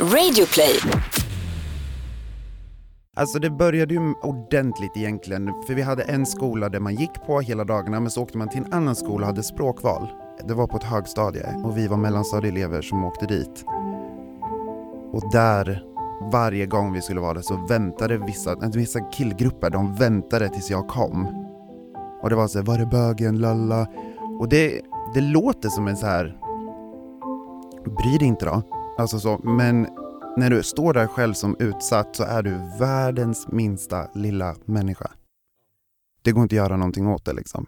Radioplay. Alltså det började ju ordentligt egentligen, för vi hade en skola där man gick på hela dagarna, men så åkte man till en annan skola och hade språkval. Det var på ett högstadie och vi var mellanstadieelever som åkte dit. Och där, varje gång vi skulle vara där så väntade vissa, alltså, vissa killgrupper, de väntade tills jag kom. Och det var så här, var är bögen, lalla? Och det, det låter som en så här bry dig inte då. Alltså så, men när du står där själv som utsatt så är du världens minsta lilla människa. Det går inte att göra någonting åt det liksom.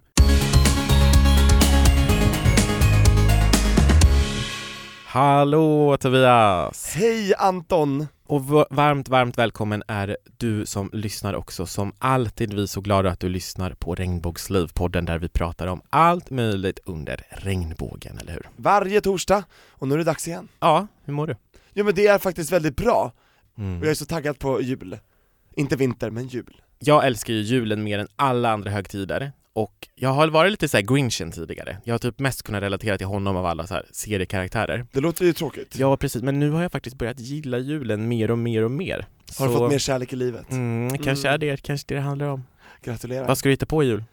Hallå Tobias! Hej Anton! Och varmt, varmt välkommen är du som lyssnar också. Som alltid vi så glada att du lyssnar på Regnbågsliv, podden där vi pratar om allt möjligt under regnbågen, eller hur? Varje torsdag, och nu är det dags igen. Ja, hur mår du? Jo men det är faktiskt väldigt bra, Mm. och jag är så taggad på jul. Inte vinter, men jul. Jag älskar ju julen mer än alla andra högtider och jag har varit lite så här grinchen tidigare. Jag har typ mest kunnat relatera till honom av alla så här seriekaraktärer. Det låter ju tråkigt. Ja precis, men nu har jag faktiskt börjat gilla julen mer och mer och mer. Har du fått mer kärlek i livet? Mm, kanske Mm. är det, kanske det det handlar om. Gratulerar. Vad ska du hitta på i jul?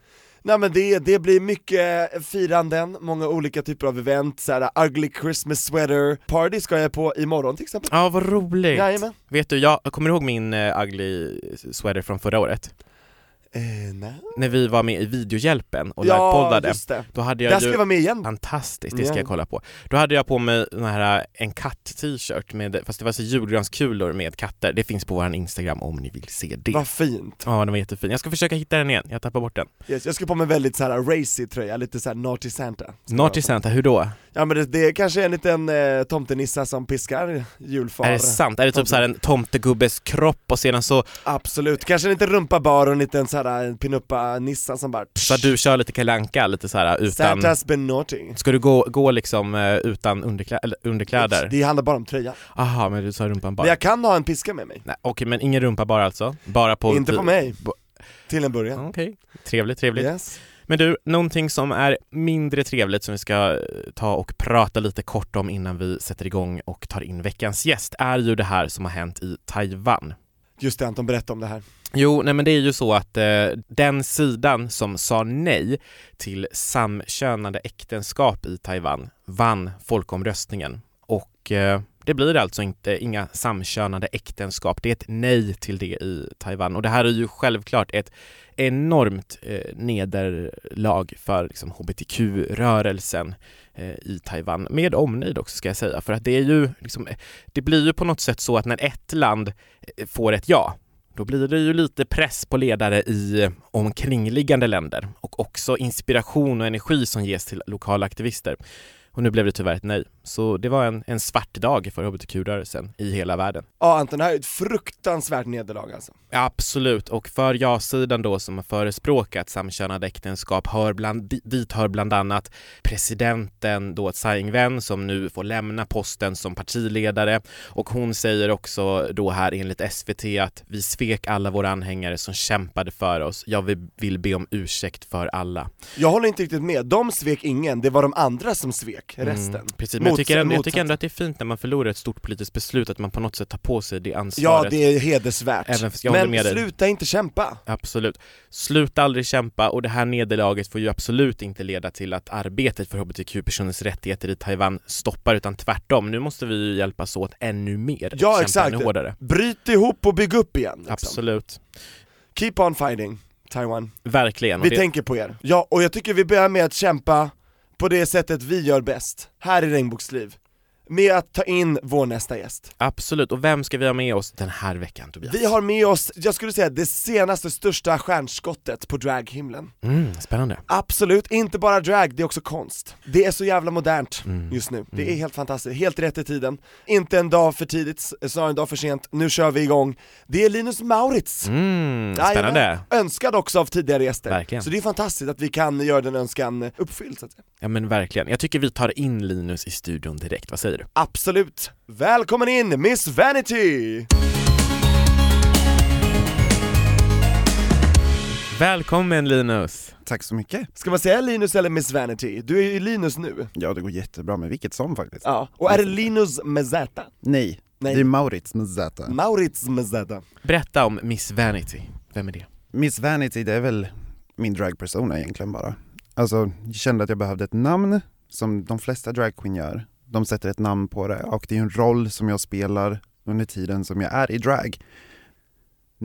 Nej men det, det blir mycket firanden, många olika typer av event, såhär ugly Christmas sweater party ska jag på imorgon till exempel. Ja, vad roligt! Jajamän. Vet du, jag kommer du ihåg min uh, ugly sweater från förra året? Eh. När vi var med i videohjälpen och Ja, livepoddade, just det. då hade Där jag ska ju vara med igen. Fantastiskt, det ska Ja. jag kolla på. Då hade jag på mig den här, en katt-t-shirt med, fast det var så julgranskulor med katter. Det finns på vår Instagram om ni vill se det. Vad fint. Ja, den var jättefin. Jag ska försöka hitta den igen, jag tappar bort den. Yes, jag ska på mig väldigt såhär racy tröja, lite såhär naughty Santa. Naughty Santa, hur då? Ja men det, det är kanske en liten eh, tomtenissa som piskar julfar. Är det sant? Är det typ så här en tomtegubbes kropp och sedan så, Absolut, kanske en liten rumpa bar och en liten såhär pinuppa nissa som bara så att du kör lite kalanka lite så här utan... Santa's been naughty. Ska du gå, gå liksom eh, utan underklä, underkläder? Det handlar bara om tröja. Aha, men du sa rumpan bara? Men jag kan ha en piska med mig. Nej, Okej, men ingen rumpa bara alltså? Bara på... Inte på mig. Till en början. Okej, trevligt, trevligt. Yes. Men du, någonting som är mindre trevligt som vi ska ta och prata lite kort om innan vi sätter igång och tar in veckans gäst är ju det här som har hänt i Taiwan. Just det Anton, berätta om det här. Jo, nej men det är ju så att eh, den sidan som sa nej till samkönade äktenskap i Taiwan vann folkomröstningen och eh, det blir alltså inte inga samkönade äktenskap. Det är ett nej till det i Taiwan och det här är ju självklart ett enormt eh, nederlag för liksom, hbtq-rörelsen eh, i Taiwan, med omnejd också ska jag säga, för att det är ju liksom, det blir ju på något sätt så att när ett land eh, får ett ja, då blir det ju lite press på ledare i omkringliggande länder och också inspiration och energi som ges till lokala aktivister. Och nu blev det tyvärr ett nej. Så det var en, en svart dag för hbtq-rörelsen i hela världen. Ja Anton, det här är ett fruktansvärt nederlag alltså. Absolut, och för ja-sidan då som har förespråkat samkönade äktenskap hör bland, dit hör bland annat presidenten då Tsai Ing-wen som nu får lämna posten som partiledare och hon säger också då här enligt SVT att vi svek alla våra anhängare som kämpade för oss. Jag vill, vill be om ursäkt för alla. Jag håller inte riktigt med, de svek ingen, det var de andra som svek resten. Mm, precis, men jag tycker, ändå, jag tycker ändå att det är fint när man förlorar ett stort politiskt beslut att man på något sätt tar på sig det Ja ansvaret. det är hedersvärt. Även Men dig. sluta inte kämpa. Absolut. Sluta aldrig kämpa och det här nederlaget får ju absolut inte leda till att arbetet för hbtq-personers rättigheter i Taiwan stoppar utan tvärtom. Nu måste vi ju hjälpas åt ännu mer. Ja exakt, ännu hårdare. bryt ihop och bygg upp igen. Liksom. Absolut. Keep on fighting, Taiwan. Verkligen. Vi det, tänker på er. Ja, och jag tycker vi börjar med att kämpa på det sättet vi gör bäst, här i Regnbågsliv. Med att ta in vår nästa gäst. Absolut. Och vem ska vi ha med oss den här veckan Tobias? Vi har med oss, jag skulle säga det senaste största stjärnskottet på draghimlen. Mm, spännande. Absolut, inte bara drag, det är också konst. Det är så jävla modernt Mm. just nu, det Mm. är helt fantastiskt, helt rätt i tiden. Inte en dag för tidigt, snarare en dag för sent, nu kör vi igång. Det är Linus Maurits, Mm, Jajamän. spännande. önskad också av tidigare gäster. Verkligen. Så det är fantastiskt att vi kan göra den önskan uppfylld så att säga. Ja men verkligen. Jag tycker vi tar in Linus i studion direkt. Vad säger du? Absolut! Välkommen in Miss Vanity! Välkommen Linus! Tack så mycket. Ska man säga Linus eller Miss Vanity? Du är ju Linus nu. Ja, det går jättebra med vilket som faktiskt. Ja, och är det Linus med Z? Nej, Nej. Det är Maurits med Z. Maurits Mezeda. Berätta om Miss Vanity, vem är det? Miss Vanity, det är väl min dragpersona egentligen bara. Alltså, jag kände att jag behövde ett namn, som de flesta dragqueen gör. De sätter ett namn på det och det är en roll som jag spelar under tiden som jag är i drag.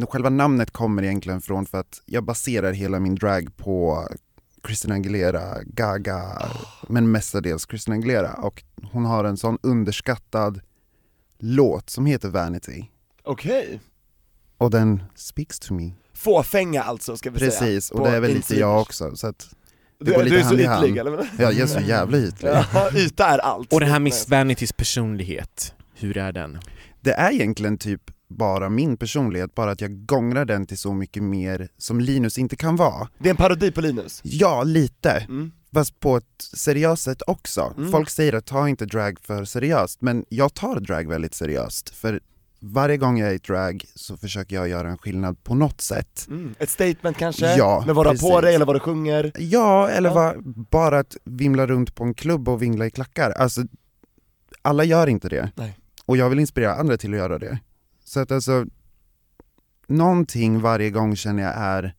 Själva namnet kommer egentligen från för att jag baserar hela min drag på Christina Aguilera, Gaga, men mestadels Christina Aguilera och hon har en sån underskattad låt som heter Vanity Okej. och den speaks to me. Fåfänga alltså, ska vi säga. Precis, och det är väl lite jag också så att det går lite du är så hand i hand. ytlig eller? Ja, jag är så jävla ytlig. Ja, yta är allt. Och det här Miss Vanitys personlighet, hur är den? Det är egentligen typ bara min personlighet, bara att jag gångrar den till så mycket mer som Linus inte kan vara. Det är en parodi på Linus. Ja, lite. Mm. Fast på ett seriöst sätt också. Mm. Folk säger att ta inte drag för seriöst, men jag tar drag väldigt seriöst. För varje gång jag är i drag så försöker jag göra en skillnad på något sätt. Mm. Ett statement kanske? Ja, med vad du har på dig eller vad du sjunger? Ja, eller Ja. vad- bara att vimla runt på en klubb och vingla i klackar. Alltså, alla gör inte det. Nej. Och jag vill inspirera andra till att göra det. Så att alltså, någonting varje gång känner jag är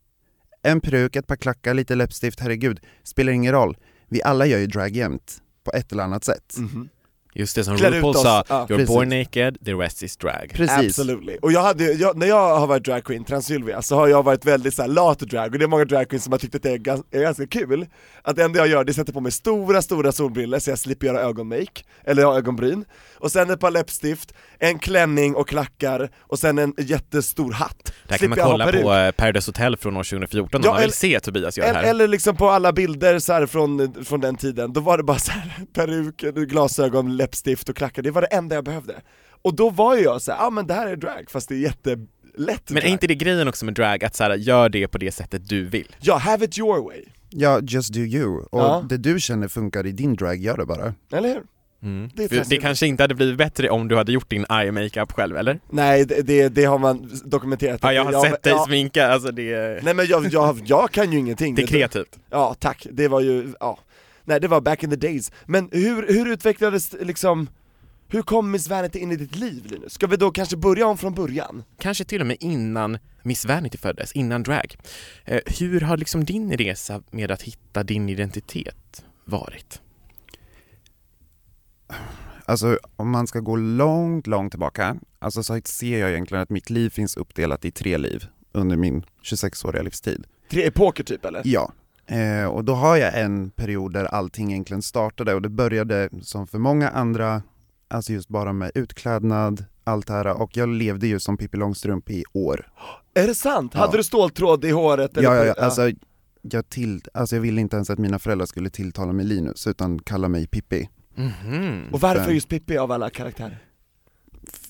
en peruk, ett par klackar, lite läppstift, herregud, spelar ingen roll. Vi alla gör ju drag jämt, på ett eller annat sätt. Mhm. Just det som Klär RuPaul sa, ja. you're Precis. born naked, the rest is drag. Precis. Absolutely. Och jag hade, jag, när jag har varit dragqueen, Transylvia, så har jag varit väldigt så här, lat drag, och det är många dragqueens som har tyckt att det är, gans, är ganska kul. Att det enda jag gör det är att sätta på mig stora, stora solbrillor så jag slipper göra ögonmake, eller ha ögonbryn, och sen ett par läppstift, en klänning och klackar, och sen en jättestor hatt. Det här kan Slipper man kolla på eh, Paradise Hotel från år 2014 om Ja, man vill eller- se Tobias göra det Eller, här. eller liksom på alla bilder så här från, från den tiden, då var det bara så här, peruk, glasögon, läppstift och klackar, det var det enda jag behövde. Och då var ju jag så ja ah, men det här är drag, fast det är jättelätt Men är drag. inte det grejen också med drag, att så här, gör det på det sättet du vill? Ja, have it your way, Ja, just do you. Och Ja. det du känner funkar i din drag, gör det bara. eller hur? Mm. Det det kanske inte hade blivit bättre om du hade gjort din eye makeup själv, eller? Nej, det, det, det har man dokumenterat Ja, jag har sett dig ja, sminka, alltså det, Nej men jag, jag, jag kan ju ingenting det är kreativt. Ja, tack, det var ju, ja Nej det var back in the days, men hur, hur utvecklades liksom, hur kom Miss Vanity in i ditt liv Linus? Ska vi då kanske börja om från början? Kanske till och med innan Miss Vanity föddes, innan drag. Eh, hur har liksom din resa med att hitta din identitet varit? Alltså om man ska gå långt, långt tillbaka, alltså så ser jag egentligen att mitt liv finns uppdelat i tre liv under min 26-åriga livstid. Tre epoker typ eller? Ja, eh, och då har jag en period där allting egentligen startade och det började som för många andra, alltså just bara med utklädnad, allt det här och jag levde ju som Pippi Långstrump i år. Är det sant? Ja. Hade du ståltråd i håret? eller Ja, ja, ja, alltså, jag, till, alltså jag ville inte ens att mina föräldrar skulle tilltala mig Linus utan kalla mig Pippi. Mhm. Och varför Fem. just Pippi av alla karaktärer?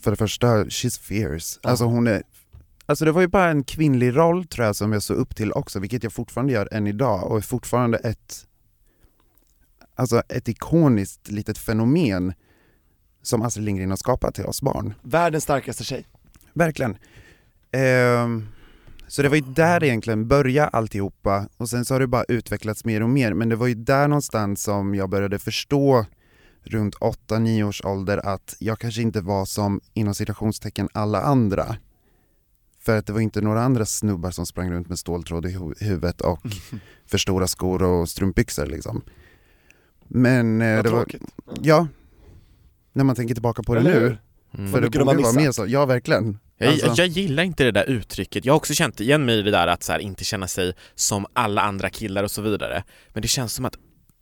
För det första, she's fierce. Alltså hon är Alltså det var ju bara en kvinnlig roll tror jag som jag såg upp till också, vilket jag fortfarande gör än idag och är fortfarande ett Alltså ett ikoniskt litet fenomen som Astrid Lindgren har skapat till oss barn. Världens starkaste tjej. Verkligen. Ehm, så det var ju där egentligen började alltihopa och sen så har det bara utvecklats mer och mer men det var ju där någonstans som jag började förstå runt 8-9 års ålder att jag kanske inte var som inom citationstecken alla andra. För att det var inte några andra snubbar som sprang runt med ståltråd i hu- huvudet och för stora skor och strumpbyxor liksom. Men eh, det var, ja, när man tänker tillbaka på det Eller nu? Mm. för det borde vara mer så, ja verkligen. Jag, Alltså- jag gillar inte det där uttrycket, jag har också känt igen mig i det där att så här, inte känna sig som alla andra killar och så vidare. Men det känns som att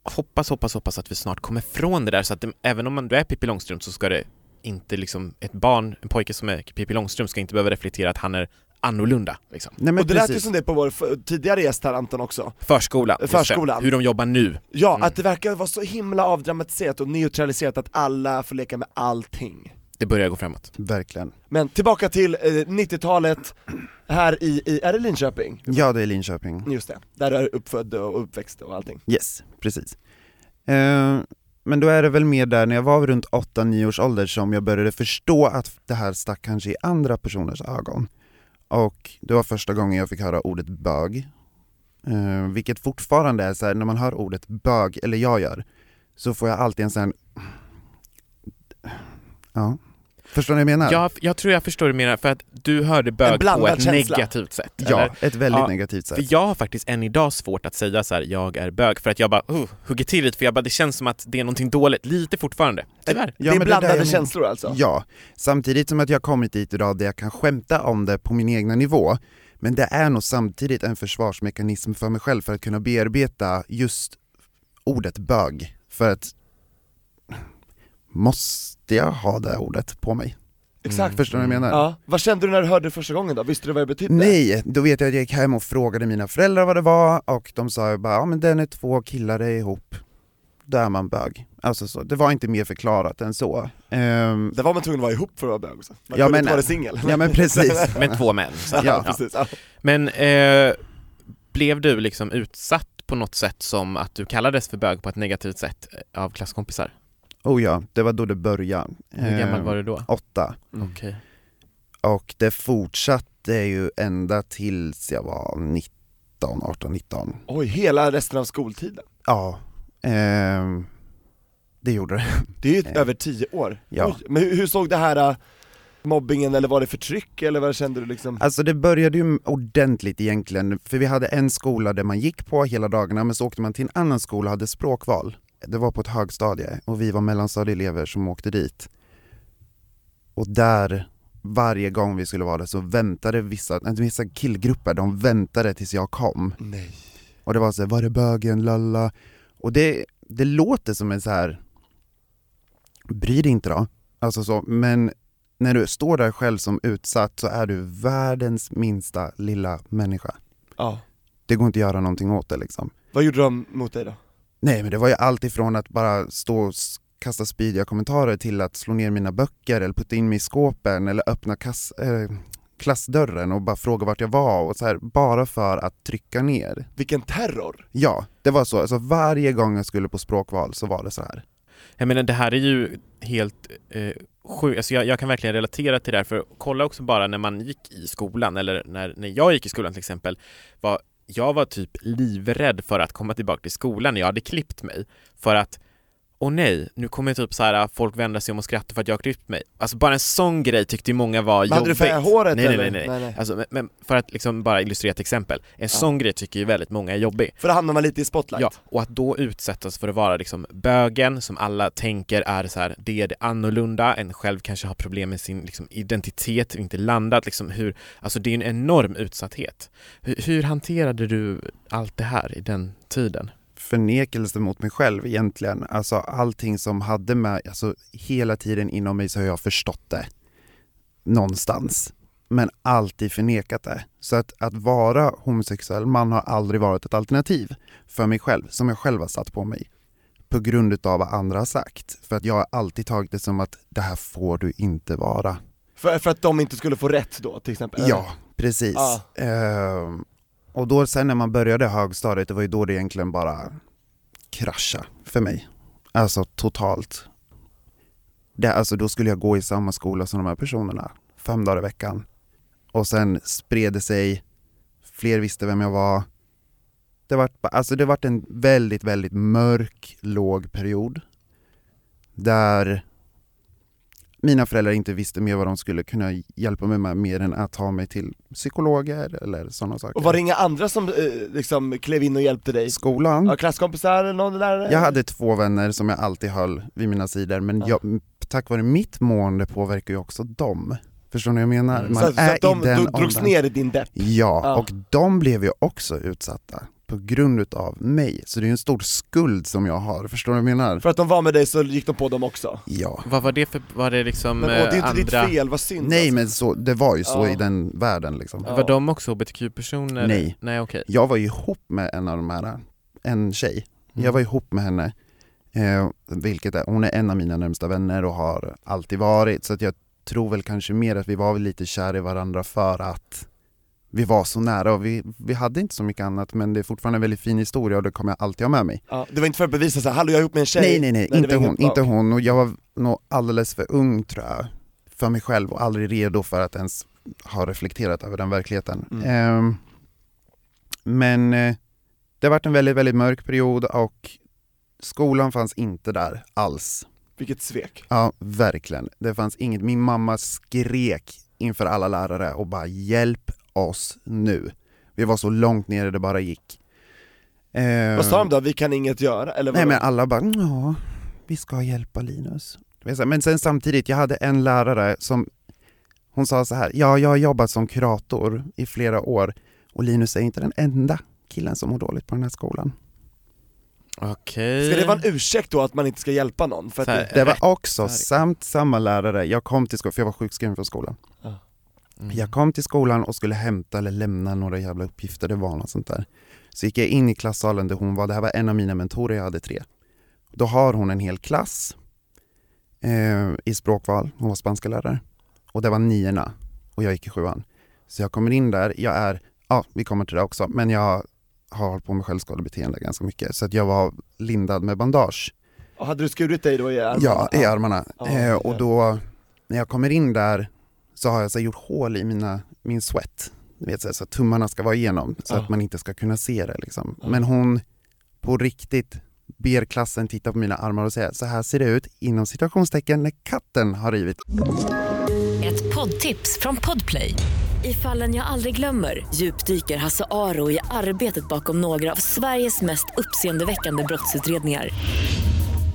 hoppas, hoppas, hoppas att vi snart kommer från det där så att det, även om man, du är Pippi Långstrump så ska det inte liksom, ett barn, en pojke som är Pippi Långstrump ska inte behöva reflektera att han är annorlunda liksom. Nej, men Och det lät ju precis. som det på vår tidigare gäst här Anton också. Förskola. Förskolan. hur de jobbar nu. Ja, Mm. att det verkar vara så himla avdramatiserat och neutraliserat att alla får leka med allting. Det börjar gå framåt. Verkligen. Men tillbaka till eh, 90-talet, här i, i, är det Linköping? Ja, det är Linköping. Just det, där du är uppfödd och uppväxt och allting. Yes, precis. Eh, men då är det väl mer där när jag var runt 8-9 års ålder som jag började förstå att det här stack kanske i andra personers ögon. Och det var första gången jag fick höra ordet bög. Eh, vilket fortfarande är så här, när man hör ordet bög, eller jag gör, så får jag alltid en sån här... Ja, Förstår ni vad jag menar? Jag, jag tror jag förstår vad du menar, för att du hörde bög på ett känsla. negativt sätt. Ja, eller? ett väldigt Ja, negativt sätt. För jag har faktiskt än idag svårt att säga så här: jag är bög, för att jag bara uh, hugger till lite, för jag bara, det känns som att det är någonting dåligt, lite fortfarande. Tyvärr. Ja, det är där blandade jag men- känslor alltså? Ja, samtidigt som att jag har kommit dit idag där jag kan skämta om det på min egna nivå, men det är nog samtidigt en försvarsmekanism för mig själv för att kunna bearbeta just ordet bög. För att måste jag ha det ordet på mig? Exakt. Förstår ni vad jag menar? Ja. Vad kände du när du hörde det första gången då? Visste du vad det betydde? Nej, då vet jag att jag gick hem och frågade mina föräldrar vad det var och de sa ju bara ja men den är två killar är ihop, då är man bög. Alltså så, det var inte mer förklarat än så. Ehm, Det var man tvungen att vara ihop för att vara bög också. Man Ja, kunde men- inte vara singel. ja men precis. Med två män. Så. ja, Ja. precis. Ja. Men eh, blev du liksom utsatt på något sätt som att du kallades för bög på ett negativt sätt av klasskompisar? Oh ja, det var då det började. Hur gammal Ehm, var du då? Åtta. Mm. Okej. Och det fortsatte ju ända tills jag var 19, 18, 19. Oj, hela resten av skoltiden? Ja, ehm, det gjorde det. Det är ju Eh. över tio år. Ja. Oj, men hur, hur såg det här äh, mobbingen, eller var det förtryck, eller vad kände du liksom? Alltså det började ju ordentligt egentligen, för vi hade en skola där man gick på hela dagarna, men så åkte man till en annan skola och hade språkval. Det var på ett högstadie och vi var mellanstadieelever som åkte dit. Och där, varje gång vi skulle vara där så väntade vissa, nej, vissa killgrupper, de väntade tills jag kom. Nej. Och det var så här, var är bögen, lalla? Och det, det låter som en så här bry dig inte då, alltså så, men när du står där själv som utsatt så är du världens minsta lilla människa. Ja. Det går inte att göra någonting åt det liksom. Vad gjorde de mot dig då? Nej men det var ju allt ifrån att bara stå och kasta spydiga kommentarer till att slå ner mina böcker eller putta in mig i skåpen eller öppna kass, eh, klassdörren och bara fråga vart jag var och så här, bara för att trycka ner. Vilken terror! Ja, det var så. Alltså varje gång jag skulle på språkval så var det så här. Jag menar det här är ju helt eh, sjukt, alltså jag, jag kan verkligen relatera till det här för kolla också bara när man gick i skolan eller när, när jag gick i skolan till exempel var, jag var typ livrädd för att komma tillbaka till skolan när jag hade klippt mig. För att Åh nej, nu kommer typ så här folk vända sig om och skratta för att jag har klippt mig. Alltså bara en sån grej tyckte ju många var Men hade du jobbigt. håret nej, nej, eller? nej, nej, nej, nej. Alltså, men, men för att liksom bara illustrera ett exempel, en sån grej tycker ju väldigt många är jobbig. För då hamnar man lite i spotlight. Ja, och att då utsättas för att vara liksom bögen som alla tänker är så här, det är det annorlunda, en själv kanske har problem med sin liksom, identitet, inte landat, liksom hur, alltså det är en enorm utsatthet. Hur, hur hanterade du allt det här i den tiden? Förnekelse mot mig själv egentligen. Alltså allting som hade med, alltså hela tiden inom mig så har jag förstått det. Någonstans. Men alltid förnekat det. Så att, att vara homosexuell man har aldrig varit ett alternativ för mig själv, som jag själv har satt på mig. På grund utav vad andra har sagt. För att jag har alltid tagit det som att det här får du inte vara. För, för att de inte skulle få rätt då, till exempel? Ja, precis. Ja. Ehm, och då sen när man började högstadiet, det var ju då det egentligen bara krascha för mig. Alltså totalt. Det, alltså då skulle jag gå i samma skola som de här personerna, fem dagar i veckan. Och sen spred det sig, fler visste vem jag var. Det var, alltså det var en väldigt, väldigt mörk, låg period. Där mina föräldrar inte visste mer vad de skulle kunna hjälpa mig med mer än att ta mig till psykologer eller sådana saker. Och var det inga andra som eh, liksom klev in och hjälpte dig? Skolan? Ja, klasskompisar eller någon där? Jag hade två vänner som jag alltid höll vid mina sidor, men Ja. jag, tack vare mitt mående påverkar ju också dem. Förstår ni vad jag menar? Mm. Man så, så är att de i den drogs åldern. ner i din depp? Ja, Ja. och de blev ju också utsatta på grund utav mig. Så det är ju en stor skuld som jag har, förstår du vad jag menar? För att de var med dig så gick de på dem också? Ja. Vad var det för, var det liksom Men, och det är eh, inte ditt andra, fel, vad synd Nej alltså. men så, det var ju så Ja. i den världen liksom. Ja. var de också hbtq-personer? Nej. Nej okej. Jag var ju ihop med en av de här, en tjej. Mm. Jag var ihop med henne, eh, vilket är, hon är en av mina närmsta vänner och har alltid varit, så att jag tror väl kanske mer att vi var väl lite kär i varandra för att vi var så nära och vi, vi hade inte så mycket annat men det är fortfarande en väldigt fin historia och det kommer jag alltid ha med mig. Ja, det var inte för att bevisa såhär, hallå jag är ihop med en tjej Nej nej nej, det inte hon, inte hon och jag var nog alldeles för ung tror jag för mig själv och aldrig redo för att ens ha reflekterat över den verkligheten. Mm. Ehm, men eh, det har varit en väldigt, väldigt mörk period och skolan fanns inte där alls Vilket svek. Ja, verkligen. Det fanns inget, min mamma skrek inför alla lärare och bara hjälp oss nu. Vi var så långt ner det bara gick. Eh, Vad sa de då? Vi kan inget göra? Eller Nej men alla bara, ja, vi ska hjälpa Linus. Men sen samtidigt, jag hade en lärare som, hon sa så här, ja jag har jobbat som kurator i flera år och Linus är inte den enda killen som mår dåligt på den här skolan. Okej. Ska det vara en ursäkt då att man inte ska hjälpa någon? För att här, det, Det var Rätt också samt samma lärare, jag kom till skolan, för jag var sjukskriven från skolan. Mm. Jag kom till skolan och skulle hämta eller lämna några jävla uppgifter, det var något sånt där. Så gick jag in i klassalen där hon var, det här var en av mina mentorer, jag hade tre. Då har hon en hel klass eh, i språkval, hon var spanska lärare. Och det var niorna och jag gick i sjuan. Så jag kommer in där, jag är, ja vi kommer till det också, men jag har hållit på med självskadebeteende ganska mycket. Så att jag var lindad med bandage. Och hade du skurit dig då i armarna? Ja, i armarna. Ja, eh, och då, när jag kommer in där så har jag så här, gjort hål i mina, min sweat. Vet, så, här, så att tummarna ska vara igenom så Ja. att man inte ska kunna se det. Liksom. Ja. Men hon på riktigt ber klassen titta på mina armar och säga så här ser det ut inom situationstecken när katten har rivit. Ett poddtips från Podplay. I fallen jag aldrig glömmer djupdyker Hasse Aro i arbetet bakom några av Sveriges mest uppseendeväckande brottsutredningar.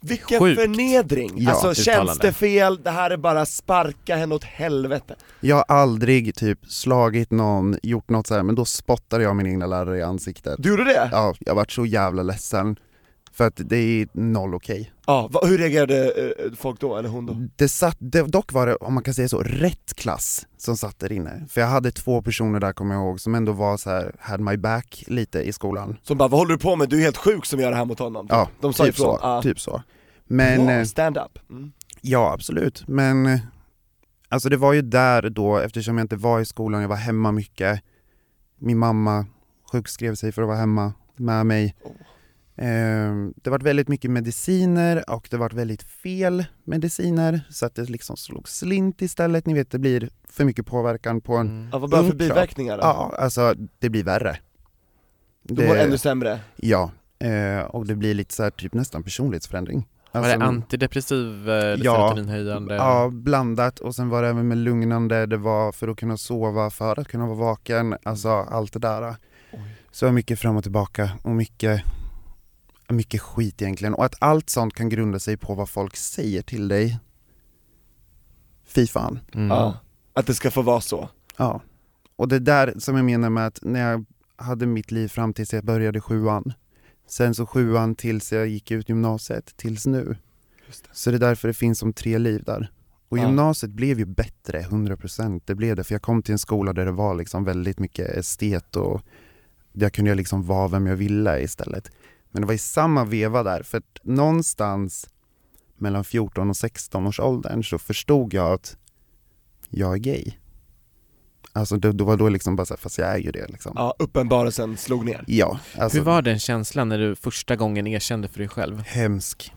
Vilken Sjukt. förnedring! Ja, alltså känns uttalande. det fel, det här är bara sparka henne åt helvete. Jag har aldrig typ slagit någon, gjort något så här, men då spottade jag min egna lärare i ansiktet. Du gjorde det? Ja, jag varit så jävla ledsen. För att det är noll okej. Ja, va, hur reagerade eh, folk då, eller hon då? Det satt, det, dock var det, om man kan säga så, rätt klass som satt där inne. För jag hade två personer där kommer jag ihåg som ändå var så här, had my back lite i skolan. Som bara 'Vad håller du på med? Du är helt sjuk som gör det här mot honom' Ja, De sa typ ifrån, så. ja. Typ så. Men, Bra, eh, stand up. Mm. ja absolut. Men eh, alltså det var ju där då, eftersom jag inte var i skolan, jag var hemma mycket. Min mamma sjukskrev sig för att vara hemma med mig. Oh. Eh, det var väldigt mycket mediciner och det var väldigt fel mediciner så att det liksom slog slint istället. Ni vet det blir för mycket påverkan på en Mm. Ja, vad bra för Ung kropp. biverkningar då? Ja, alltså det blir värre. Du mår ännu sämre? Ja, eh, och det blir lite så här, typ nästan personlighetsförändring. Var Alltså, det antidepressiv, eh, Ja. serotoninhöjande? Ja, blandat och sen var det även med lugnande, det var för att kunna sova, för att kunna vara vaken, alltså allt det där. Så det var mycket fram och tillbaka och mycket, mycket skit egentligen. Och att allt sånt kan grunda sig på vad folk säger till dig. Fy fan. Mm. Ja. Att det ska få vara så? Ja. Och det där som jag menar med att när jag hade mitt liv fram tills jag började sjuan, sen så sjuan tills jag gick ut gymnasiet, tills nu. Det. Så det är därför det finns som tre liv där. Och Ja. gymnasiet blev ju bättre, 100% det blev det. För jag kom till en skola där det var liksom väldigt mycket estet och där kunde jag liksom vara vem jag ville istället. Men det var i samma veva där, för att någonstans mellan 14 och 16 års åldern så förstod jag att jag är gay. Alltså det, det var då liksom bara så här, fast jag är ju det liksom. Ja, uppenbarelsen slog ner. Ja, alltså Hur var den känslan när du första gången erkände för dig själv? hemsk.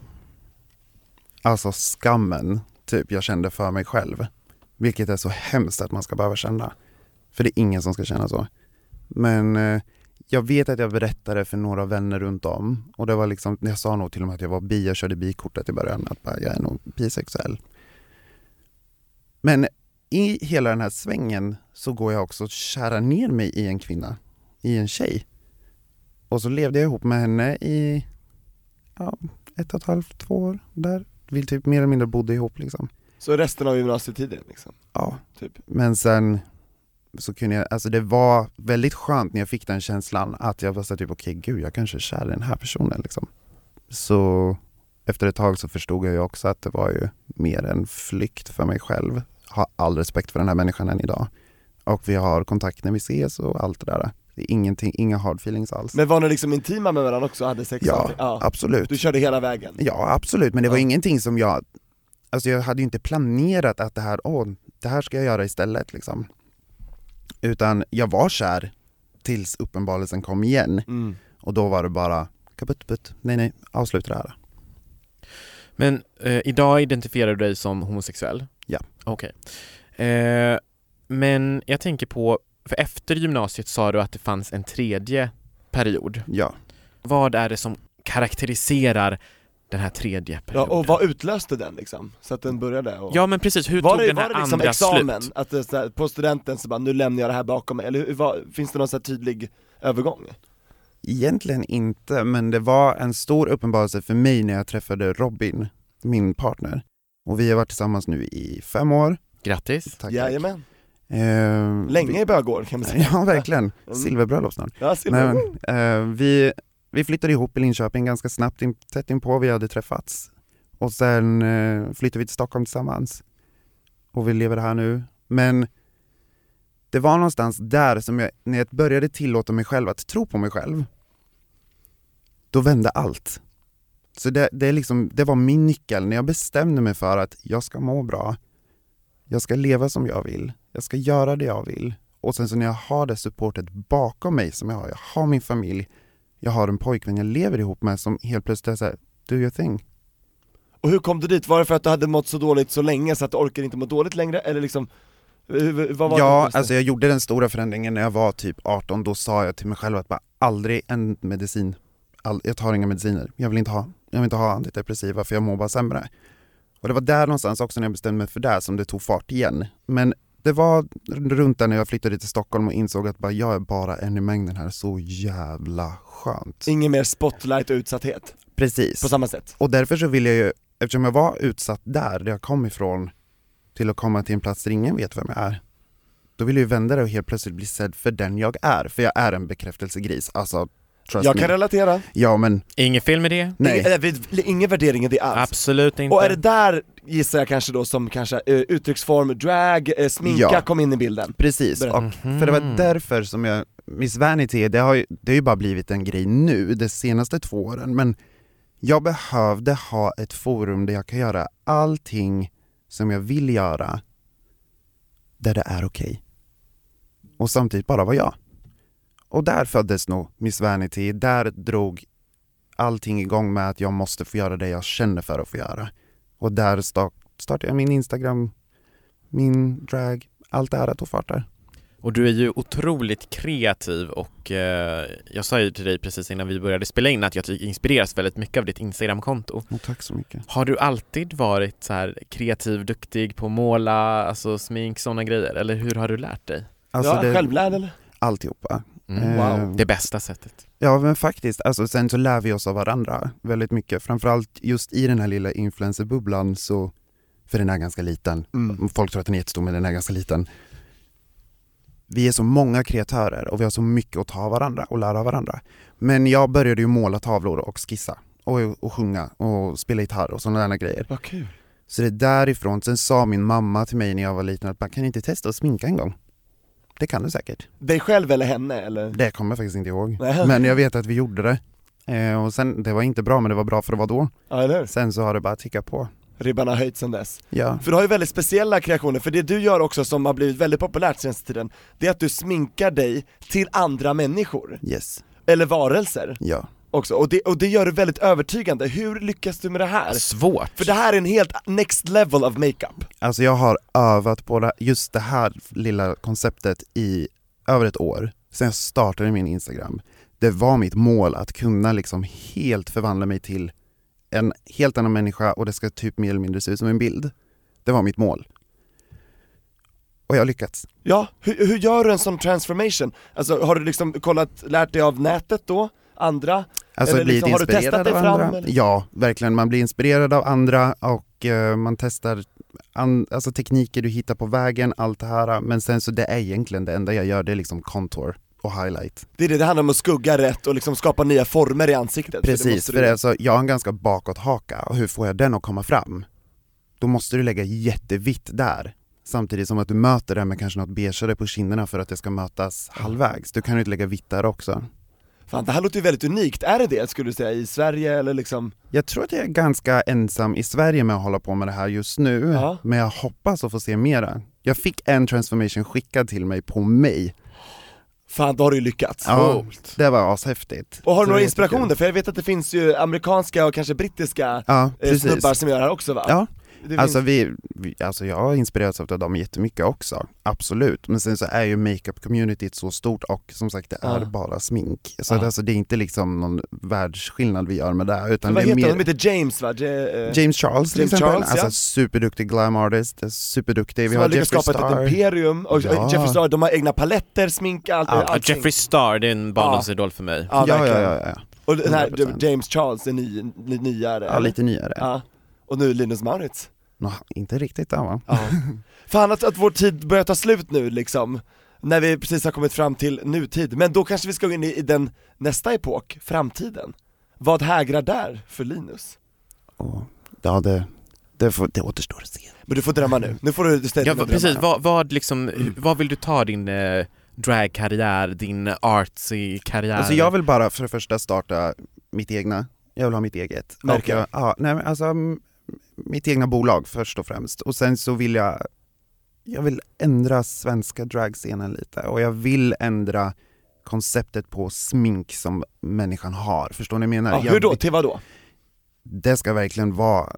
Alltså skammen, typ, jag kände för mig själv. Vilket är så hemskt att man ska behöva känna. För det är ingen som ska känna så. Men eh, jag vet att jag berättade för några vänner runt om och det var liksom, jag sa nog till och med att jag var bi, jag körde bikortet i början, att bara, jag är nog bisexuell. Men i hela den här svängen så går jag också och kärar ner mig i en kvinna, i en tjej. Och så levde jag ihop med henne i ja, ett och ett halvt, två år där. Vi typ mer eller mindre bodde ihop liksom. Så resten av gymnasietiden liksom, Ja, typ. men sen så kunde jag, alltså det var väldigt skönt när jag fick den känslan att jag var så typ okej gud jag kanske är kär i den här personen liksom. Så efter ett tag så förstod jag ju också att det var ju mer en flykt för mig själv. Har all respekt för den här människan än idag. Och vi har kontakt när vi ses och allt det där. Det är ingenting, inga hard feelings alls. Men var ni liksom intima med varandra också, hade sex? ja, ja. absolut. Du körde hela vägen? Ja absolut, men det var Ja. ingenting som jag, alltså jag hade ju inte planerat att det här, åh, det här ska jag göra istället liksom. Utan jag var kär tills uppenbarelsen kom igen. Mm. Och då var det bara kaputt, putt, nej nej, avsluta det här. Men eh, idag identifierar du dig som homosexuell? Ja. Okej. Eh, men jag tänker på, för efter gymnasiet sa du att det fanns en tredje period. Ja. Vad är det som karaktäriserar den här tredje Ja, perioden? och vad utlöste den liksom? Så att den började och... Ja men precis, hur var tog det, den var här det liksom andra examen? slut? Att det, så här, på studenten så bara, nu lämnar jag det här bakom mig, eller var, finns det någon så här tydlig övergång? Egentligen inte, men det var en stor uppenbarelse för mig när jag träffade Robin, min partner. Och vi har varit tillsammans nu i fem år. Grattis! Tack, tack. Jajamän, Eh, länge i bögår kan man säga Ja, verkligen. Mm. Silverbröllop snart. Ja, silver. Men, eh, vi, vi flyttade ihop i Linköping ganska snabbt, in, tätt inpå vi hade träffats. Och sen eh, flyttade vi till Stockholm tillsammans. Och vi lever här nu. Men det var någonstans där som jag, när jag började tillåta mig själv att tro på mig själv, då vände allt. Så det, det, är liksom, det var min nyckel, när jag bestämde mig för att jag ska må bra, jag ska leva som jag vill, jag ska göra det jag vill. Och sen så när jag har det supportet bakom mig som jag har, jag har min familj, jag har en pojkvän jag lever ihop med som helt plötsligt är såhär, do your thing. Och hur kom du dit? Var det för att du hade mått så dåligt så länge så att du orkar inte må dåligt längre, eller liksom, hur- vad var? Ja, det? alltså jag gjorde den stora förändringen när jag var typ 18, då sa jag till mig själv att bara aldrig en medicin, all, jag tar inga mediciner, jag vill inte ha, jag vill inte ha antidepressiva för jag mår bara sämre. Och det var där någonstans också när jag bestämde mig för det som det tog fart igen. Men det var runt där när jag flyttade till Stockholm och insåg att bara, jag är bara en i mängden här, så jävla skönt. Ingen mer spotlight och utsatthet, Precis. på samma sätt? Och därför så vill jag ju, eftersom jag var utsatt där, där jag kom ifrån, till att komma till en plats där ingen vet vem jag är. Då vill jag ju vända det och helt plötsligt bli sedd för den jag är, för jag är en bekräftelsegris, alltså trust Jag me. kan relatera, Ja men, Inget fel med det? nej. Ingen, ingen värdering i det alls Absolut inte. Och är det där, gissar jag kanske då som kanske eh, uttrycksform, drag, eh, sminka Ja. kom in i bilden? Precis, Berätta. och för det var därför som jag, Miss Vanity, det har, ju, det har ju bara blivit en grej nu, de senaste två åren, men jag behövde ha ett forum där jag kan göra allting som jag vill göra, där det är okej. Och samtidigt bara vara jag. Och där föddes nog Miss Vanity, där drog allting igång med att jag måste få göra det jag känner för att få göra. Och där sta- startade jag min Instagram, min drag, allt det här tog fart där. Och du är ju otroligt kreativ och eh, jag sa ju till dig precis innan vi började spela in att jag inspireras väldigt mycket av ditt Instagramkonto. Och tack så mycket. Har du alltid varit så här kreativ, duktig på att måla, alltså smink, sådana grejer? Eller hur har du lärt dig? Alltså ja, det, självlärd eller? alltihopa. Mm. Eh, Det bästa sättet. Ja men faktiskt, alltså sen så lär vi oss av varandra väldigt mycket. Framförallt just i den här lilla influencerbubblan så, för den är ganska liten, Mm. folk tror att den är jättestor men den är ganska liten. Vi är så många kreatörer och vi har så mycket att ta av varandra och lära av varandra. Men jag började ju måla tavlor och skissa och, och sjunga och spela gitarr och sådana där grejer. Vad kul Så det är därifrån, sen sa min mamma till mig när jag var liten att man kan inte testa att sminka en gång? Det kan du säkert. Dig själv eller henne eller? Det kommer jag faktiskt inte ihåg. Nej. Men jag vet att vi gjorde det. Eh, och sen, det var inte bra men det var bra för det var då. Ja eller hur? Sen så har det bara tickat på. Ribban har höjts sen dess Ja. För du har ju väldigt speciella kreationer, för det du gör också som har blivit väldigt populärt senaste tiden Det är att du sminkar dig till andra människor, Yes. eller varelser Ja. Också, och det, och det gör du väldigt övertygande, hur lyckas du med det här? Svårt. För det här är en helt next level of makeup Alltså jag har övat på det, just det här lilla konceptet i över ett år. Sen jag startade min Instagram. Det var mitt mål att kunna liksom helt förvandla mig till en helt annan människa och det ska typ mer eller mindre se ut som en bild. Det var mitt mål. Och jag har lyckats. Ja, hur, hur gör du en sån transformation? Alltså har du liksom kollat, lärt dig av nätet då? Andra? Alltså Eller blivit liksom, har du testat inspirerad dig av fram, andra. eller? Ja, verkligen. Man blir inspirerad av andra och eh, man testar an, alltså tekniker du hittar på vägen, allt det här. Men sen så det är egentligen det enda jag gör, det är liksom contour och highlight. Det är det, det handlar om att skugga rätt och liksom skapa nya former i ansiktet för det Precis, för du- det är alltså, jag har en ganska bakåt haka och hur får jag den att komma fram? Då måste du lägga jättevitt där. Samtidigt som att du möter det med kanske något beigeare på kinderna för att det ska mötas halvvägs. Du kan ju inte lägga vitt där också. Fan det här låter ju väldigt unikt, är det det skulle du säga i Sverige eller liksom? Jag tror att jag är ganska ensam i Sverige med att hålla på med det här just nu, Ja. men jag hoppas att få se mera. Jag fick en transformation skickad till mig på mig. Fan, då har du ju lyckats. Ja, Coolt. det var ashäftigt. Och har du några inspirationer? För jag vet att det finns ju amerikanska och kanske brittiska Ja, eh, snubbar som gör det här också va? Ja, Det finns- Alltså, vi, vi, alltså jag har inspirerats av dem jättemycket också, absolut. Men sen så är ju makeup-communityt så stort och som sagt det är bara smink. Så Ja. det, alltså, det är inte liksom någon världsskillnad vi gör med det, utan vad det är heter mer De heter James va? Eh, James Charles till James exempel, Charles, alltså ja. superduktig glam artist, superduktig. Vi har har lyckats skapa ett imperium, och Ja. Jeffree Star, de har egna paletter, smink, allt, Ja, allting. Jeffree Star, det är en barndomsidol för mig. Ja, Ja, ja, ja, ja. Och den här 100%. James Charles är ny, ny, nyare ja lite nyare. Ja. Och nu Linus Mauritz Nå, inte riktigt där va? Ja. Fan att, att vår tid börjar ta slut nu liksom, när vi precis har kommit fram till nutid, men då kanske vi ska gå in i, i den nästa epok, framtiden. Vad hägrar där för Linus? Och, ja, det, det, får, det återstår att se. Men du får drömma nu, nu får du ställa Ja, dina precis. drömmar. Vad, vad, liksom, hur- vad vill du ta din eh, dragkarriär, din artsy-karriär? Alltså jag vill bara för det första starta mitt egna, jag vill ha mitt eget. Jag- Ja, nej men alltså m- mitt egna bolag först och främst. Och sen så vill jag, jag vill ändra svenska dragscenen lite och jag vill ändra konceptet på smink som människan har. Förstår ni vad jag menar? ja, hur då? Till vad då? Det ska verkligen vara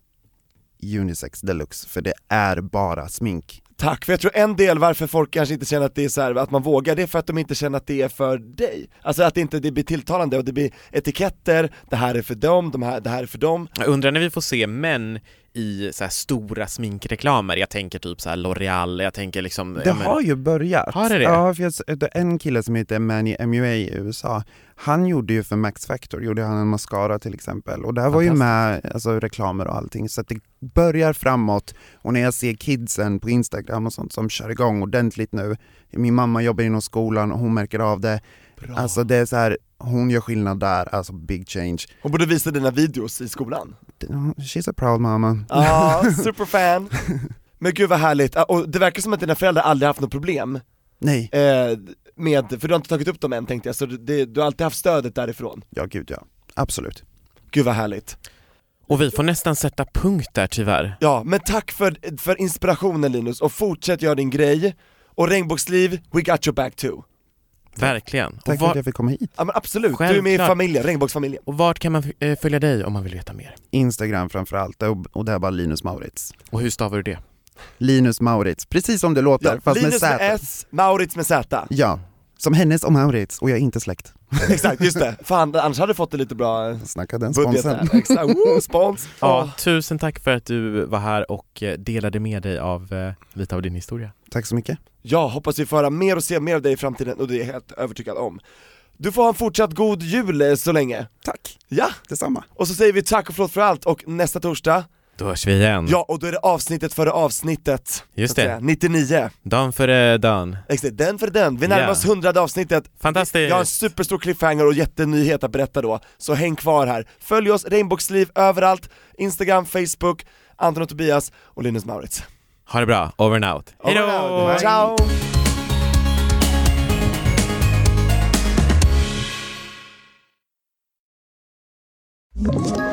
unisex deluxe, för det är bara smink. Tack, för jag tror en del varför folk kanske inte känner att det är så här, att man vågar, det är för att de inte känner att det är för dig. Alltså att det inte det blir tilltalande och det blir etiketter, det här är för dem, de här, det här är för dem. Jag undrar när vi får se män i så stora sminkreklamer, jag tänker typ så L'Oreal, jag tänker liksom... Det men- har ju börjat. Har det det? Ja, för jag, en kille som heter Manny MUA i USA, han gjorde ju för Max Factor, gjorde han en mascara till exempel och där var ju med alltså, reklamer och allting så att det börjar framåt och när jag ser kidsen på Instagram och sånt som kör igång ordentligt nu, min mamma jobbar inom skolan och hon märker av det, Bra. alltså det är så här, hon gör skillnad där, alltså big change. Hon borde visa dina videos i skolan. She's a proud mama. Ja, superfan. Men gud vad härligt, Ah, och det verkar som att dina föräldrar aldrig haft något problem Nej, eh, med, för du har inte tagit upp dem än tänkte jag, så det, du har alltid haft stödet därifrån. ja gud ja, absolut. Gud vad härligt. Och vi får nästan sätta punkt där tyvärr. Ja, men tack för, för inspirationen Linus, och fortsätt göra din grej, och regnbågsliv, we got your back too. Verkligen. Tack för att jag fick komma hit. Ja men absolut, du är med i Självklart. familjen, regnbågsfamiljen. och vart kan man eh, följa dig om man vill veta mer? Instagram framförallt och, och det är bara Linus Maurits. Och hur stavar du det? Linus Maurits, precis som det låter, Ja, fast Linus med med Z. S, Maurits med Z. Ja, som hennes och Maurits, och jag är inte släkt. Exakt, just det. Fan, annars hade du fått det lite bra eh, Snacka den sponsen. Exakt, Woo, spons! Ja, tusen tack för att du var här och eh, delade med dig av eh, lite av din historia. Tack så mycket. Ja, hoppas vi får höra mer och se mer av dig i framtiden, och det är jag helt övertygad om. Du får ha en fortsatt god jul eh, så länge. Tack, Ja, detsamma. och så säger vi tack och förlåt för allt, och nästa torsdag, Då hörs vi igen. ja och då är det avsnittet före avsnittet. Just det. säga, 99. Dan före dan. Exakt, den för den. Vi närmar oss hundrade avsnittet. Fantastiskt! Jag har en superstor cliffhanger och jättenyhet att berätta då, så häng kvar här. Följ oss, Regnbågsliv, överallt, Instagram, Facebook, Anton och Tobias och Linus Maurits. Ha det bra, over and out. Hejdå! Over and out. Ciao! Ett